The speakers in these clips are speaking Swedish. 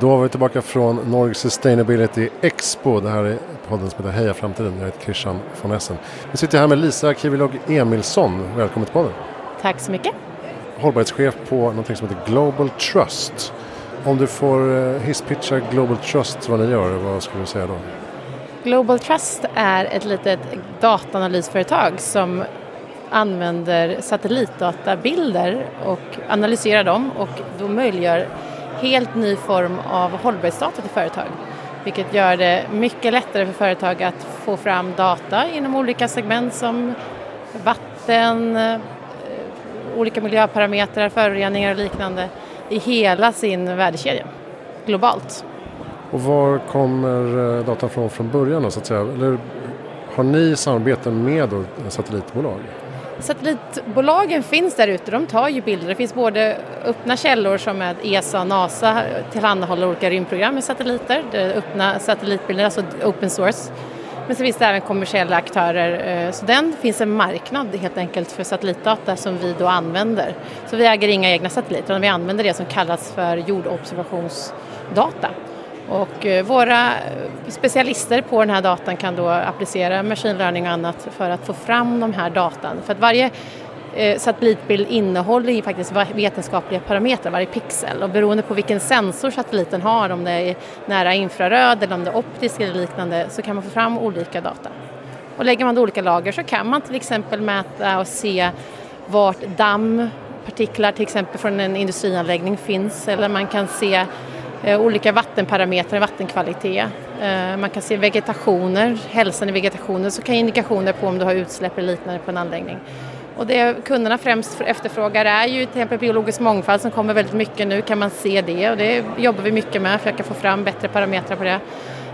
Då var vi tillbaka från Norge Sustainability Expo. Det här är podden som heter Heja Framtiden. Jag heter Christian von Essen. Nu sitter jag här med Lisa Kivilog Emilsson. Välkommen till podden. Tack så mycket. Hållbarhetschef på något som heter Global Trust. Om du får eh, hisspitcha Global Trust vad ni gör, vad skulle du säga då? Global Trust är ett litet dataanalysföretag som använder satellitdatabilder och analyserar dem och då möjliggör helt ny form av hållbarhetsdata till företag. Vilket gör det mycket lättare för företag att få fram data inom olika segment som vatten, eh, olika miljöparametrar, föroreningar och liknande i hela sin värdekedja globalt. Och var kommer eh, datan från från början då, så att säga? Eller har ni samarbeten med satellitbolag? Satellitbolagen finns där ute, de tar ju bilder. Det finns både öppna källor som är ESA och NASA tillhandahåller olika rymdprogram med satelliter, det är öppna satellitbilder, alltså open source. Men så finns det även kommersiella aktörer, eh, så den finns en marknad helt enkelt för satellitdata som vi då använder. Så vi äger inga egna satelliter, utan vi använder det som kallas för jordobservationsdata. Och eh, våra eh, specialister på den här datan kan då applicera machine learning och annat för att få fram de här datan. För att varje eh, satellitbild innehåller ju faktiskt vetenskapliga parametrar, varje pixel. Och beroende på vilken sensor satelliten har, om det är nära infraröd eller om det är optisk eller liknande, så kan man få fram olika data. Och lägger man då olika lager så kan man till exempel mäta och se vart damm, partiklar till exempel från en industrianläggning finns eller man kan se Eh, olika vattenparametrar, vattenkvalitet. Eh, man kan se vegetationer, hälsan i vegetationen, så kan ge indikationer på om du har utsläpp eller liknande på en anläggning. Och det kunderna främst efterfrågar är ju till exempel biologisk mångfald som kommer väldigt mycket nu, kan man se det och det jobbar vi mycket med, försöka få fram bättre parametrar på det.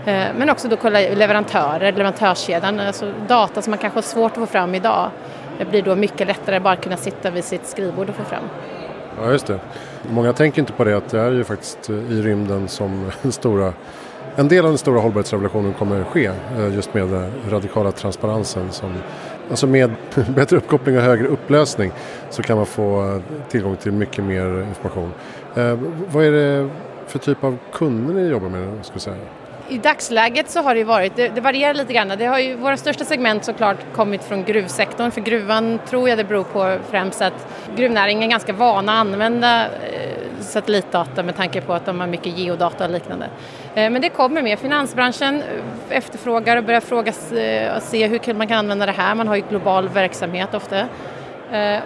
Eh, men också då kolla leverantörer, leverantörskedjan, alltså data som man kanske har svårt att få fram idag. Det blir då mycket lättare att bara kunna sitta vid sitt skrivbord och få fram. Ja, just det. Många tänker inte på det att det är ju faktiskt eh, i rymden som den stora en del av den stora hållbarhetsrevolutionen kommer att ske eh, just med den radikala transparensen. Som, alltså med bättre uppkoppling och högre upplösning så kan man få tillgång till mycket mer information. Eh, vad är det för typ av kunder ni jobbar med? Ska säga? I dagsläget så har det varit, det, det, varierar lite grann. Det har ju, våra största segment såklart kommit från gruvsektorn för gruvan tror jag det beror på främst att gruvnäringen är ganska vana att använda eh, satellitdata med tanke på att de har mycket geodata och liknande. Eh, men det kommer mer. Finansbranschen eh, efterfrågar och börjar fråga och se hur man kan använda det här. Man har ju global verksamhet ofta.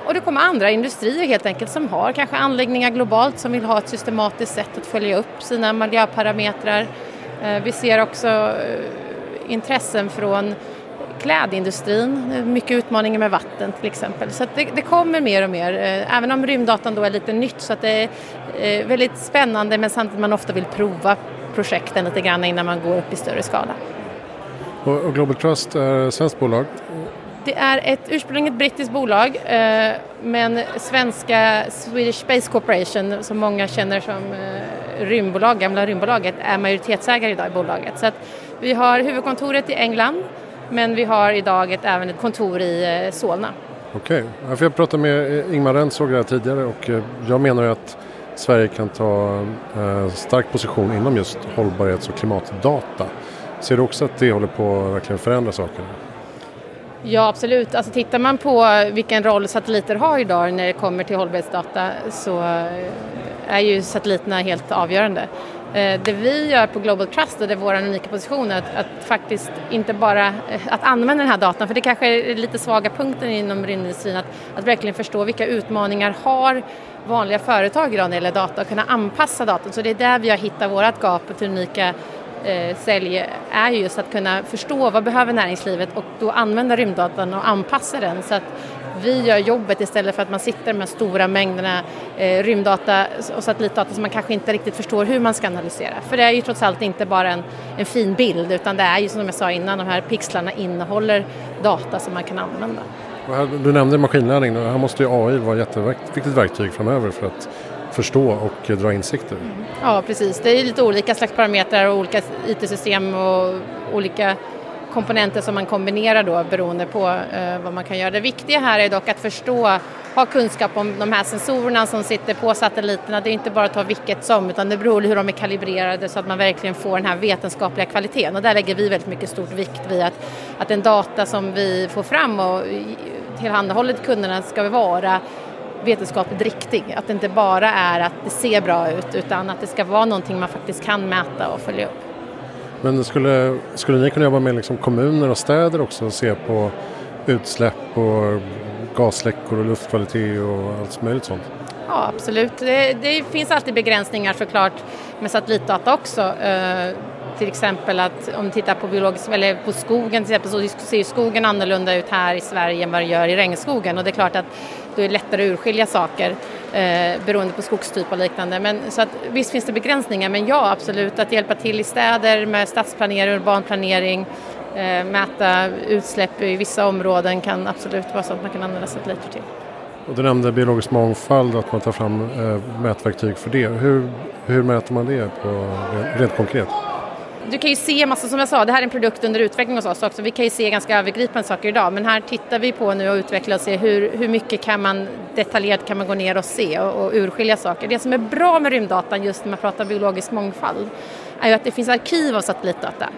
Och det kommer andra industrier helt enkelt som har kanske anläggningar globalt som vill ha ett systematiskt sätt att följa upp sina miljöparametrar vi ser också intressen från klädindustrin, mycket utmaningar med vatten till exempel. Så det, det, kommer mer och mer, eh, även om rymddatan då är lite nytt så att det är väldigt spännande men samtidigt man ofta vill prova projekten lite grann innan man går upp i större skala. Och Global Trust är ett svenskt bolag? Det är ett ursprungligen ett brittiskt bolag eh, men svenska Swedish Space Corporation som många känner som eh, rymdbolag, gamla rymdbolaget är majoritetsägare idag i bolaget. Så att vi har huvudkontoret i England men vi har idag ett, även ett kontor i eh, Solna. Okej, okay. jag pratade med Ingmar Rentzhog här tidigare och jag menar att Sverige kan ta stark position inom just hållbarhets och klimatdata. Ser du också att det håller på att verkligen förändra saker? Ja absolut, alltså tittar man på vilken roll satelliter har idag när det kommer till hållbarhetsdata så är ju satelliterna helt avgörande. Eh, det vi gör på Global Trust och det är vår unika position är att, att, faktiskt inte bara eh, att använda den här datan, för det kanske är lite svaga punkten inom rymdindustrin, att, att verkligen förstå vilka utmaningar har vanliga företag idag när det gäller data och kunna anpassa datan. Så det är där vi har hittat vårt gap till unika eh, sälj är just att kunna förstå vad behöver näringslivet och då använda rymddatan och anpassa den så att vi gör jobbet istället för att man sitter med stora mängderna eh, rymddata och satellitdata som man kanske inte riktigt förstår hur man ska analysera. För det är ju trots allt inte bara en, en fin bild utan det är ju som jag sa innan, de här pixlarna innehåller data som man kan använda. Du nämnde maskinlärning, här måste ju AI vara ett jätteviktigt verktyg framöver för att förstå och dra insikter. Ja precis, det är lite olika slags parametrar och olika IT-system och olika komponenter som man kombinerar då beroende på eh, vad man kan göra. Det viktiga här är dock att förstå, ha kunskap om de här sensorerna som sitter på satelliterna. Det är inte bara att ta vilket som utan det beror på hur de är kalibrerade så att man verkligen får den här vetenskapliga kvaliteten och där lägger vi väldigt mycket stort vikt vid att, att den data som vi får fram och tillhandahåller till kunderna ska vara vetenskapligt riktig. Att det inte bara är att det ser bra ut utan att det ska vara någonting man faktiskt kan mäta och följa upp. Men skulle, skulle ni kunna jobba med liksom kommuner och städer också och se på utsläpp och gasläckor och luftkvalitet och allt möjligt sånt? Ja, absolut. Det, det finns alltid begränsningar såklart med satellitdata också. Eh, till exempel att om du tittar på, biologisk, eller på skogen till exempel så ser skogen annorlunda ut här i Sverige än vad det gör i regnskogen och det är klart att då är det lättare att urskilja saker eh, beroende på skogstyp och liknande. Men, så att, visst finns det begränsningar men ja absolut att hjälpa till i städer med stadsplanering, urban planering, eh, mäta utsläpp i vissa områden kan absolut vara så att man kan använda satelliter till. Och du nämnde biologisk mångfald, att man tar fram eh, mätverktyg för det. Hur, hur mäter man det på, rent konkret? Du kan ju se massa, som jag sa, det här är en produkt under utveckling hos oss också. Vi kan ju se ganska övergripande saker idag men här tittar vi på nu och utvecklar och ser hur, hur mycket kan man detaljerat kan man gå ner och se och, och urskilja saker. Det som är bra med rymddatan just när man pratar biologisk mångfald är ju att det finns arkiv av satellitdata.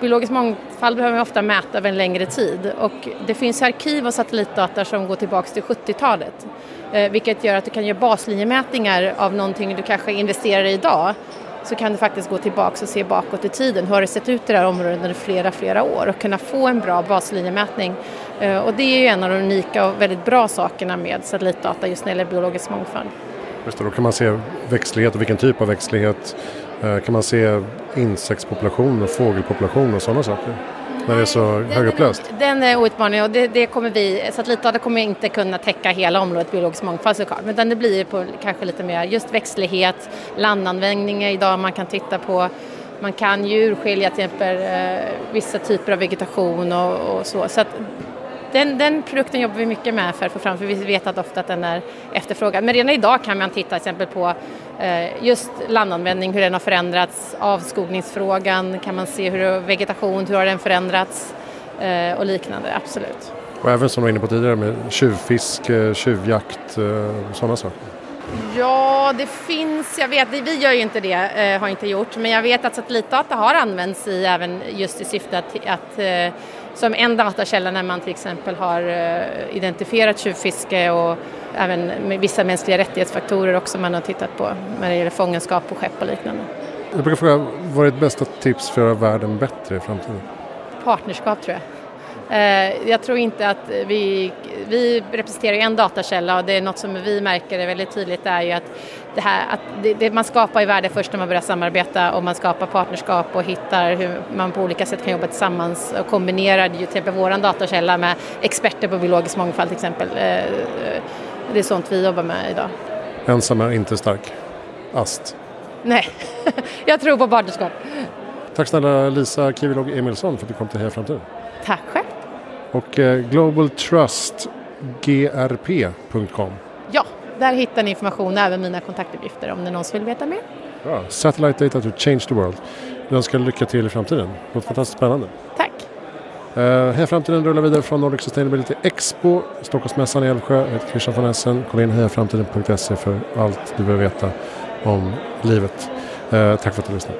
Biologisk mångfald behöver man ofta mäta över en längre tid och det finns arkiv av satellitdata som går tillbaka till 70-talet. Eh, vilket gör att du kan göra baslinjemätningar av någonting du kanske investerar i idag så kan du faktiskt gå tillbaka och se bakåt i tiden. Hur har det sett ut i det här området under flera, flera år och kunna få en bra baslinjemätning. Eh, och det är ju en av de unika och väldigt bra sakerna med satellitdata just när det gäller biologisk mångfald. Just det, då kan man se växtlighet och vilken typ av växtlighet. Eh, kan man se insektspopulation och fågelpopulation och sådana saker? När det är så högupplöst? Den är outmaning och det, det kommer vi, satellitdata kommer inte kunna täcka hela området biologisk mångfald såklart, men det blir på kanske lite mer just växtlighet, landanvändningar idag man kan titta på man kan ju urskilja till exempel eh, vissa typer av vegetation och, och så. så att den, den, produkten jobbar vi mycket med för att få fram, för vi vet att ofta att den är efterfrågad. Men redan idag kan man titta till exempel på eh, just landanvändning, hur den har förändrats, avskogningsfrågan, kan man se hur vegetation, hur har den förändrats eh, och liknande, absolut. Och även som du var inne på tidigare med tjuvfiske, tjuvjakt, eh, sådana saker? Ja, det finns, jag vet, vi gör ju inte det, eh, har inte gjort, men jag vet att satellitdata har använts i även just i syfte att, att eh, som en datakälla när man till exempel har eh, identifierat tjuvfiske och även med vissa mänskliga rättighetsfaktorer också man har tittat på när det gäller fångenskap på skepp och liknande. Jag brukar fråga, vad är ditt bästa tips för att göra världen bättre i framtiden? Partnerskap tror jag. Eh, jag tror inte att vi, vi representerar en datakälla och det är något som vi märker är väldigt tydligt är ju att, det här, att det, det, man skapar i värde först när man börjar samarbeta och man skapar partnerskap och hittar hur man på olika sätt kan jobba tillsammans och kombinerar till exempel vår datakälla med experter på biologisk mångfald till exempel. Eh, det är sånt vi jobbar med idag. Ensam är inte stark. Ast. Nej, jag tror på partnerskap. Tack snälla Lisa Kivilog Emilsson för att du kom till Heja Framtiden. Tack själv. Och eh, globaltrustgrp.com. Ja, där hittar ni information och även mina kontaktuppgifter om det är någon som vill veta mer. Bra. Satellite data to change the world. Jag önskar lycka till i framtiden. Det låter fantastiskt spännande. Tack. Uh, här framtiden rullar vidare från Nordic Sustainability Expo, Stockholmsmässan i Älvsjö. Jag heter Christian von Essen. Kolla in hejaframtiden.se för allt du behöver veta om livet. Uh, tack för att du lyssnade.